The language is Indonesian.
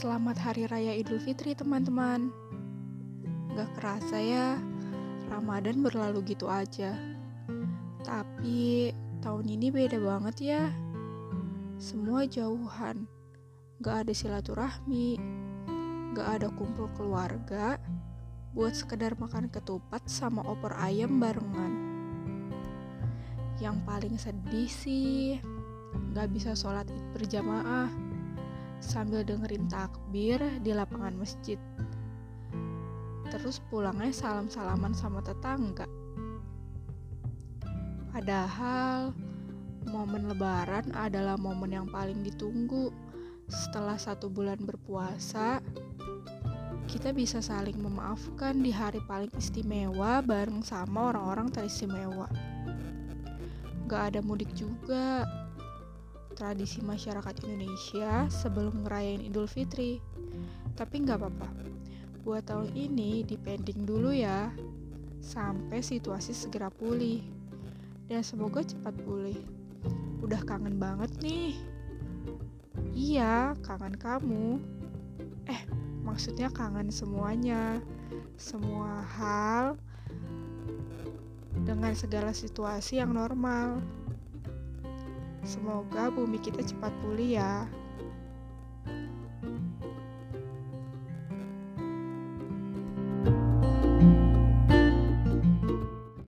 Selamat Hari Raya Idul Fitri teman-teman. Gak kerasa ya Ramadan berlalu gitu aja. Tapi tahun ini beda banget ya. Semua jauhan. Gak ada silaturahmi. Gak ada kumpul keluarga. Buat sekedar makan ketupat sama opor ayam barengan. Yang paling sedih sih Gak bisa sholat id berjamaah sambil dengerin takbir di lapangan masjid. Terus pulangnya salam-salaman sama tetangga. Padahal momen lebaran adalah momen yang paling ditunggu. Setelah satu bulan berpuasa, kita bisa saling memaafkan di hari paling istimewa bareng sama orang-orang teristimewa. Gak ada mudik juga, tradisi masyarakat Indonesia sebelum ngerayain Idul Fitri. Tapi nggak apa-apa, buat tahun ini dipending dulu ya, sampai situasi segera pulih. Dan semoga cepat pulih. Udah kangen banget nih. Iya, kangen kamu. Eh, maksudnya kangen semuanya. Semua hal dengan segala situasi yang normal. Semoga bumi kita cepat pulih ya.